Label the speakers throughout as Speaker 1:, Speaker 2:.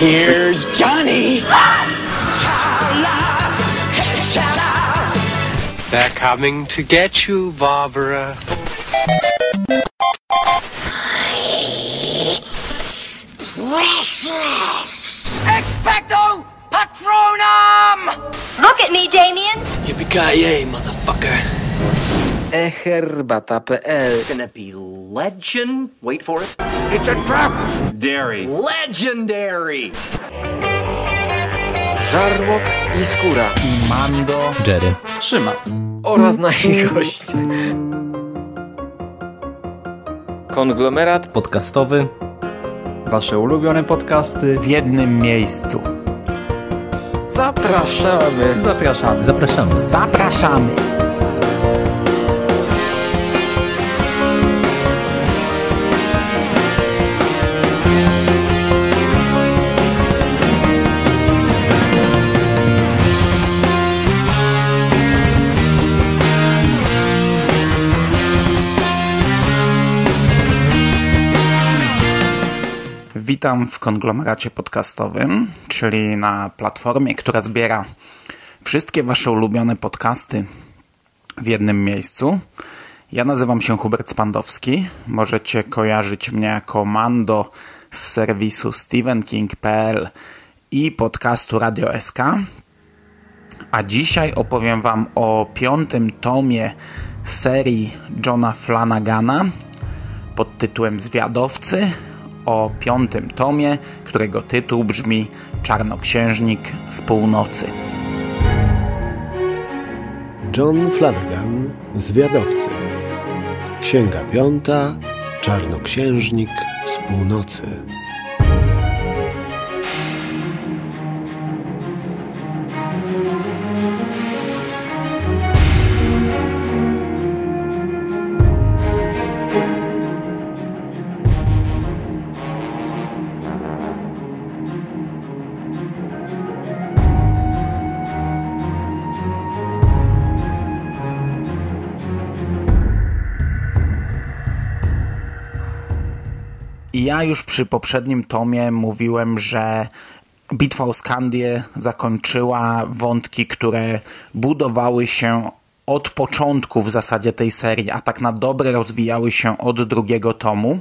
Speaker 1: Here's Johnny.
Speaker 2: They're coming to get you, Barbara.
Speaker 3: Expecto Patronum!
Speaker 4: Look at me, Damien.
Speaker 1: Yippee-ki-yay, motherfucker.
Speaker 5: eherbata.pl uh,
Speaker 3: Gonna be legend. Wait for it.
Speaker 6: It's a trap!
Speaker 3: Dairy. Legendary.
Speaker 5: Żarłok i Skóra
Speaker 7: i Mando,
Speaker 8: Jerry,
Speaker 7: Szymas.
Speaker 5: oraz nasi goście. Konglomerat
Speaker 8: podcastowy.
Speaker 7: Wasze ulubione podcasty w jednym miejscu.
Speaker 5: Zapraszamy.
Speaker 7: Zapraszamy.
Speaker 8: Zapraszamy.
Speaker 7: Zapraszamy. Witam w konglomeracie podcastowym, czyli na platformie, która zbiera wszystkie Wasze ulubione podcasty w jednym miejscu. Ja nazywam się Hubert Spandowski. Możecie kojarzyć mnie jako Mando z serwisu StephenKing.pl i podcastu Radio SK. A dzisiaj opowiem Wam o piątym tomie serii Johna Flanagana pod tytułem Zwiadowcy o piątym tomie, którego tytuł brzmi Czarnoksiężnik z północy.
Speaker 9: John Flanagan, Zwiadowcy. Księga piąta, Czarnoksiężnik z północy.
Speaker 7: Ja już przy poprzednim tomie mówiłem, że Bitwa o Skandię zakończyła wątki, które budowały się od początku w zasadzie tej serii, a tak na dobre rozwijały się od drugiego tomu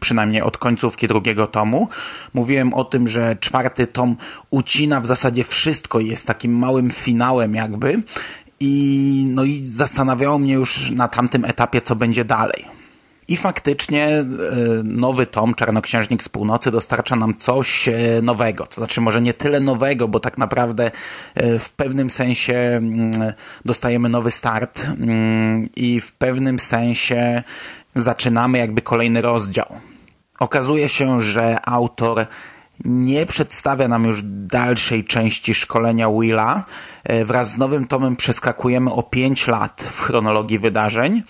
Speaker 7: przynajmniej od końcówki drugiego tomu. Mówiłem o tym, że czwarty tom ucina w zasadzie wszystko, jest takim małym finałem jakby i no i zastanawiało mnie już na tamtym etapie, co będzie dalej. I faktycznie e, nowy tom Czarnoksiężnik z Północy dostarcza nam coś e, nowego. To znaczy może nie tyle nowego, bo tak naprawdę e, w pewnym sensie mm, dostajemy nowy start mm, i w pewnym sensie zaczynamy jakby kolejny rozdział. Okazuje się, że autor nie przedstawia nam już dalszej części szkolenia Willa. Wraz z nowym tomem przeskakujemy o 5 lat w chronologii wydarzeń.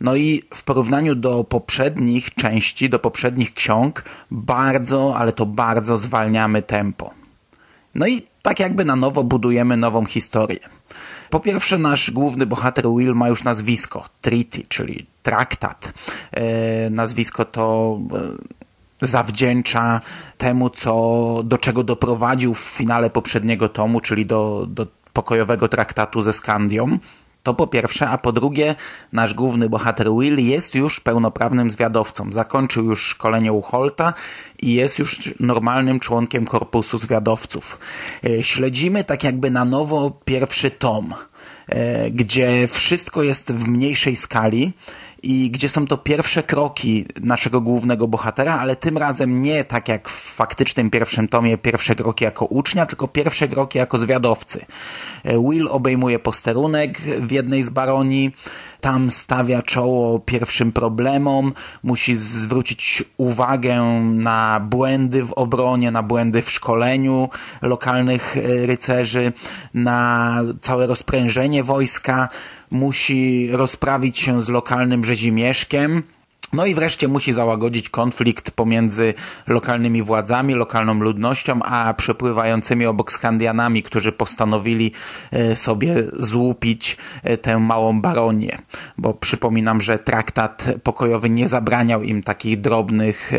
Speaker 7: No i w porównaniu do poprzednich części, do poprzednich ksiąg, bardzo, ale to bardzo zwalniamy tempo. No i tak jakby na nowo budujemy nową historię. Po pierwsze, nasz główny bohater Will ma już nazwisko Treaty, czyli traktat. E, nazwisko to e, zawdzięcza temu, co, do czego doprowadził w finale poprzedniego tomu, czyli do, do pokojowego traktatu ze Skandią. To po pierwsze, a po drugie, nasz główny bohater Will jest już pełnoprawnym zwiadowcą. Zakończył już szkolenie u Holta i jest już normalnym członkiem korpusu zwiadowców. E, śledzimy tak jakby na nowo pierwszy tom, e, gdzie wszystko jest w mniejszej skali i gdzie są to pierwsze kroki naszego głównego bohatera, ale tym razem nie tak jak w faktycznym pierwszym tomie pierwsze kroki jako ucznia, tylko pierwsze kroki jako zwiadowcy. E, Will obejmuje posterunek w jednej z baronii, tam stawia czoło pierwszym problemom, musi zwrócić uwagę na błędy w obronie, na błędy w szkoleniu lokalnych e, rycerzy, na całe rozprężenie wojska, musi rozprawić się z lokalnym rzezimieszkiem, no i wreszcie musi załagodzić konflikt pomiędzy lokalnymi władzami, lokalną ludnością, a przepływającymi obok Skandianami, którzy postanowili e, sobie złupić e, tę małą baronię. Bo przypominam, że traktat pokojowy nie zabraniał im takich drobnych e,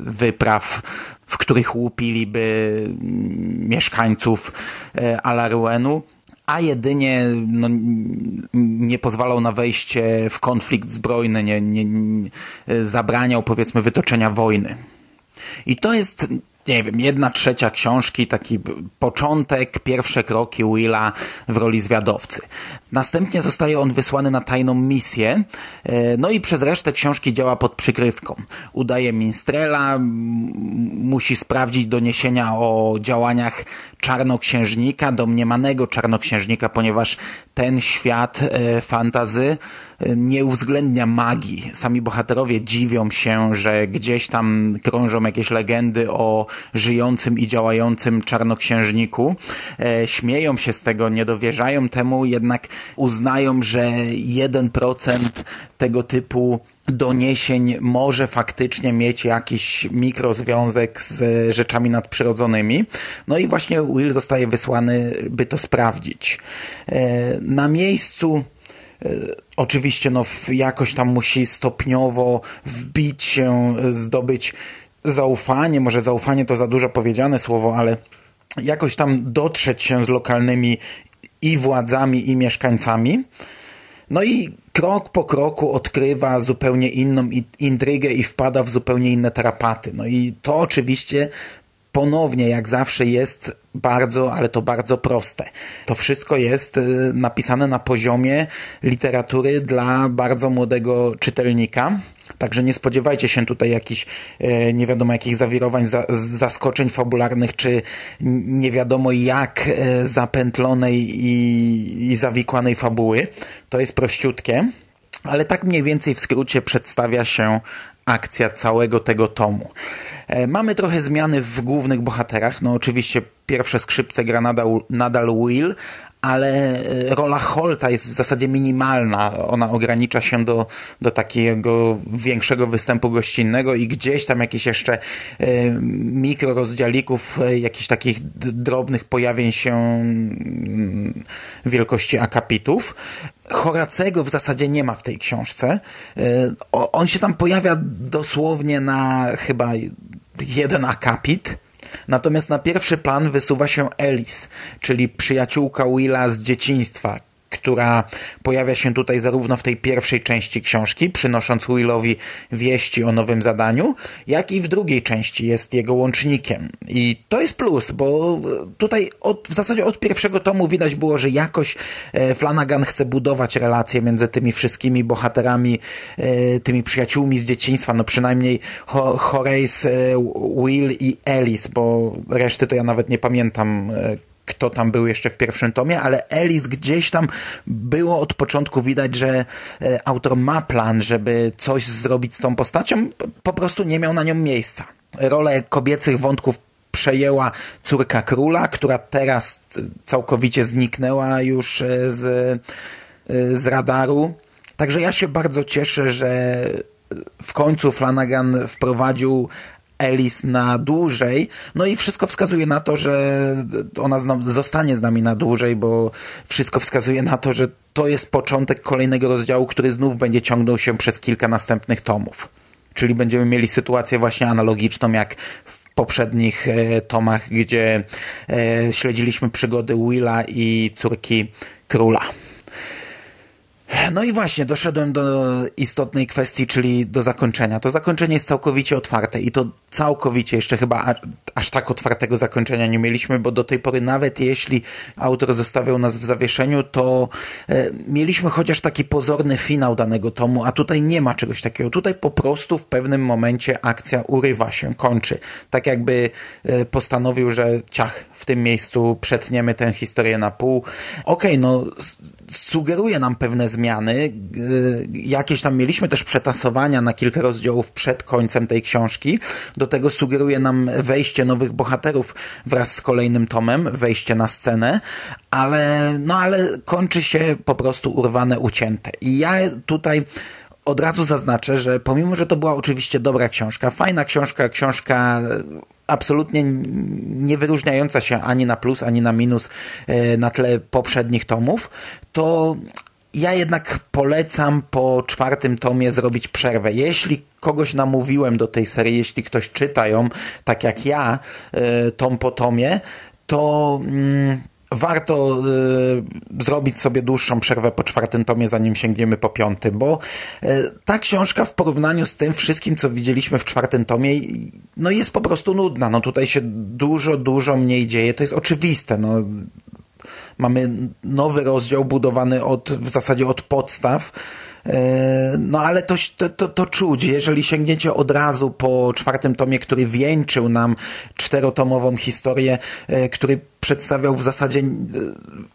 Speaker 7: wypraw w których łupiliby mieszkańców Alaruenu a jedynie no, nie pozwalał na wejście w konflikt zbrojny, nie, nie, nie, zabraniał powiedzmy wytoczenia wojny. I to jest nie wiem, jedna trzecia książki, taki początek, pierwsze kroki Willa w roli zwiadowcy. Następnie zostaje on wysłany na tajną misję, e, no i przez resztę książki działa pod przykrywką. Udaje minstrela, musi sprawdzić doniesienia o działaniach czarnoksiężnika, domniemanego czarnoksiężnika, ponieważ ten świat e, fantazy e, nie uwzględnia magii. Sami bohaterowie dziwią się, że gdzieś tam krążą jakieś legendy o żyjącym i działającym czarnoksiężniku. E, śmieją się z tego, nie dowierzają temu, jednak uznają, że 1% tego typu doniesień może faktycznie mieć jakiś mikrozwiązek z rzeczami nadprzyrodzonymi. No i właśnie Will zostaje wysłany, by to sprawdzić. E, na miejscu e, Oczywiście no, jakoś tam musi stopniowo wbić się, zdobyć zaufanie, może zaufanie to za dużo powiedziane słowo, ale jakoś tam dotrzeć się z lokalnymi i władzami, i mieszkańcami. No i krok po kroku odkrywa zupełnie inną intrygę i wpada w zupełnie inne tarapaty. No i to oczywiście ponownie, jak zawsze, jest bardzo, ale to bardzo proste. To wszystko jest y, napisane na poziomie literatury dla bardzo młodego czytelnika. Także nie spodziewajcie się tutaj jakichś e, nie wiadomo jakich zawirowań, zaskoczeń fabularnych, czy nie wiadomo jak e, zapętlonej i, i zawikłanej fabuły. To jest prościutkie, ale tak mniej więcej w skrócie przedstawia się akcja całego tego tomu. E, mamy trochę zmiany w głównych bohaterach. No oczywiście pierwsze skrzypce gra nadal, nadal Will, ale e, rola Holta jest w zasadzie minimalna. Ona ogranicza się do, do takiego większego występu gościnnego i gdzieś tam jakieś jeszcze e, mikrorozdzialików, jakichś takich drobnych pojawień się mm, wielkości akapitów. Horacego w zasadzie nie ma w tej książce. On się tam pojawia dosłownie na chyba jeden akapit. Natomiast na pierwszy plan wysuwa się Alice, czyli przyjaciółka Willa z dzieciństwa, która pojawia się tutaj zarówno w tej pierwszej części książki, przynosząc Willowi wieści o nowym zadaniu, jak i w drugiej części jest jego łącznikiem. I to jest plus, bo tutaj od, w zasadzie od pierwszego tomu widać było, że jakoś e, Flanagan chce budować relacje między tymi wszystkimi bohaterami, e, tymi przyjaciółmi z dzieciństwa, no przynajmniej Horace, e, Will i Alice, bo reszty to ja nawet nie pamiętam, kto tam był jeszcze w pierwszym tomie, ale Elis gdzieś tam było od początku widać, że e, autor ma plan, żeby coś zrobić z tą postacią, po prostu nie miał na nią miejsca. Rolę kobiecych wątków przejęła córka króla, która teraz całkowicie zniknęła już e, z, e, z radaru. Także ja się bardzo cieszę, że w końcu Flanagan wprowadził Alice na dłużej. No i wszystko wskazuje na to, że ona zostanie z nami na dłużej, bo wszystko wskazuje na to, że to jest początek kolejnego rozdziału, który znów będzie ciągnął się przez kilka następnych tomów. Czyli będziemy mieli sytuację właśnie analogiczną jak w poprzednich e, tomach, gdzie e, śledziliśmy przygody Willa i córki króla. No i właśnie, doszedłem do istotnej kwestii, czyli do zakończenia. To zakończenie jest całkowicie otwarte i to całkowicie, jeszcze chyba aż tak otwartego zakończenia nie mieliśmy, bo do tej pory nawet jeśli autor zostawiał nas w zawieszeniu, to e, mieliśmy chociaż taki pozorny finał danego tomu, a tutaj nie ma czegoś takiego. Tutaj po prostu w pewnym momencie akcja urywa się, kończy. Tak jakby e, postanowił, że ciach, w tym miejscu przetniemy tę historię na pół. Okej, okay, no sugeruje nam pewne zmiany. Jakieś tam mieliśmy też przetasowania na kilka rozdziałów przed końcem tej książki. Do tego sugeruje nam wejście nowych bohaterów wraz z kolejnym tomem, wejście na scenę, ale, no ale kończy się po prostu urwane, ucięte. I ja tutaj od razu zaznaczę, że pomimo, że to była oczywiście dobra książka, fajna książka, książka absolutnie nie wyróżniająca się ani na plus, ani na minus e, na tle poprzednich tomów, to ja jednak polecam po czwartym tomie zrobić przerwę. Jeśli kogoś namówiłem do tej serii, jeśli ktoś czyta ją tak jak ja, e, tom po tomie, to mm, warto y, zrobić sobie dłuższą przerwę po czwartym tomie, zanim sięgniemy po piąty, bo y, ta książka w porównaniu z tym wszystkim, co widzieliśmy w czwartym tomie, no jest po prostu nudna. No tutaj się dużo, dużo mniej dzieje. To jest oczywiste. No, mamy nowy rozdział budowany od, w zasadzie od podstaw. E, No ale to, to, to, czuć, jeżeli sięgniecie od razu po czwartym tomie, który wieńczył nam czterotomową historię, e, który przedstawiał w zasadzie e,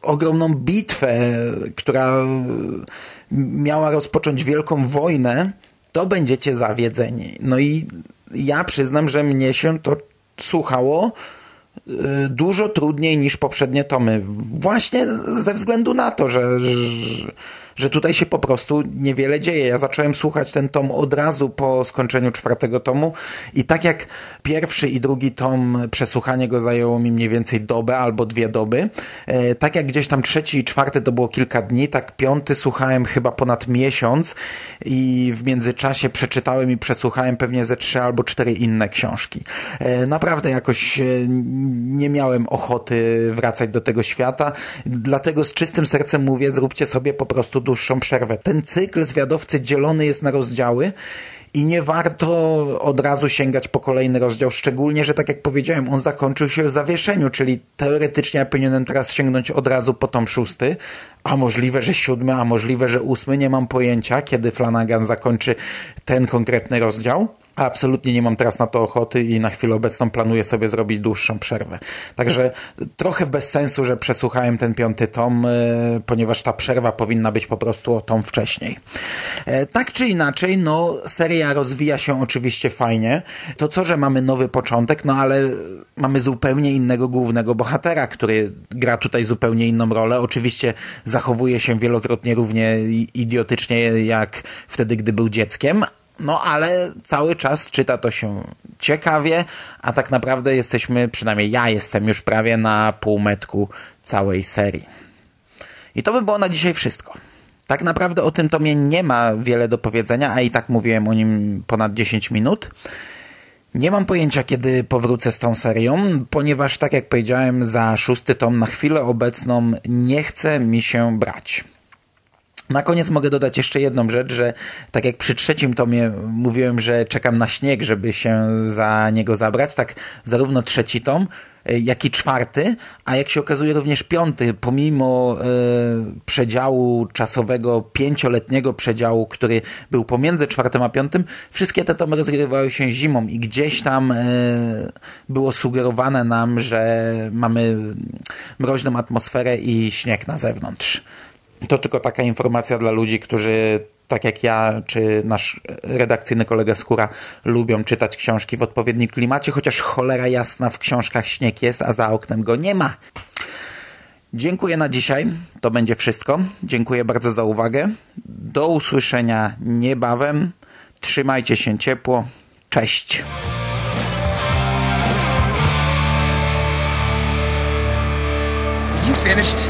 Speaker 7: ogromną bitwę, która miała rozpocząć wielką wojnę, to będziecie zawiedzeni. No i ja przyznam, że mnie się to słuchało dużo trudniej niż poprzednie tomy. Właśnie ze względu na to, że, że, że tutaj się po prostu niewiele dzieje. Ja zacząłem słuchać ten tom od razu po skończeniu czwartego tomu i tak jak pierwszy i drugi tom, przesłuchanie go zajęło mi mniej więcej dobę albo dwie doby, e, tak jak gdzieś tam trzeci i czwarty to było kilka dni, tak piąty słuchałem chyba ponad miesiąc i w międzyczasie przeczytałem i przesłuchałem pewnie ze trzy albo cztery inne książki. E, Naprawdę jakoś e, nie miałem ochoty wracać do tego świata, dlatego z czystym sercem mówię, zróbcie sobie po prostu dłuższą przerwę. Ten cykl zwiadowcy dzielony jest na rozdziały i nie warto od razu sięgać po kolejny rozdział, szczególnie, że tak jak powiedziałem, on zakończył się w zawieszeniu, czyli teoretycznie ja powinienem teraz sięgnąć od razu po tom szósty, a możliwe, że siódmy, a możliwe, że ósmy, nie mam pojęcia, kiedy Flanagan zakończy ten konkretny rozdział. Absolutnie nie mam teraz na to ochoty i na chwilę obecną planuję sobie zrobić dłuższą przerwę. Także trochę bez sensu, że przesłuchałem ten piąty tom, e, ponieważ ta przerwa powinna być po prostu o tom wcześniej. E, Tak czy inaczej, no seria rozwija się oczywiście fajnie. To co, że mamy nowy początek, no ale mamy zupełnie innego głównego bohatera, który gra tutaj zupełnie inną rolę. Oczywiście zachowuje się wielokrotnie równie idiotycznie jak wtedy, gdy był dzieckiem, no ale cały czas czyta to się ciekawie, a tak naprawdę jesteśmy, przynajmniej ja jestem już prawie na półmetku całej serii. I to by było na dzisiaj wszystko. Tak naprawdę o tym tomie nie ma wiele do powiedzenia, a i tak mówiłem o nim ponad 10 minut. Nie mam pojęcia, kiedy powrócę z tą serią, ponieważ, tak jak powiedziałem, za szósty tom na chwilę obecną nie chce mi się brać. Na koniec mogę dodać jeszcze jedną rzecz, że tak jak przy trzecim tomie mówiłem, że czekam na śnieg, żeby się za niego zabrać, tak zarówno trzeci tom, y, jak i czwarty, a jak się okazuje również piąty, pomimo e, przedziału czasowego, pięcioletniego przedziału, który był pomiędzy czwartym a piątym, wszystkie te tomy rozgrywały się zimą i gdzieś tam e, było sugerowane nam, że mamy mroźną atmosferę i śnieg na zewnątrz. To tylko taka informacja dla ludzi, którzy tak jak ja, czy nasz redakcyjny kolega Skóra lubią czytać książki w odpowiednim klimacie, chociaż cholera jasna w książkach śnieg jest, a za oknem go nie ma. Dziękuję na dzisiaj. To będzie wszystko. Dziękuję bardzo za uwagę. Do usłyszenia niebawem. Trzymajcie się ciepło. Cześć.
Speaker 3: You finished?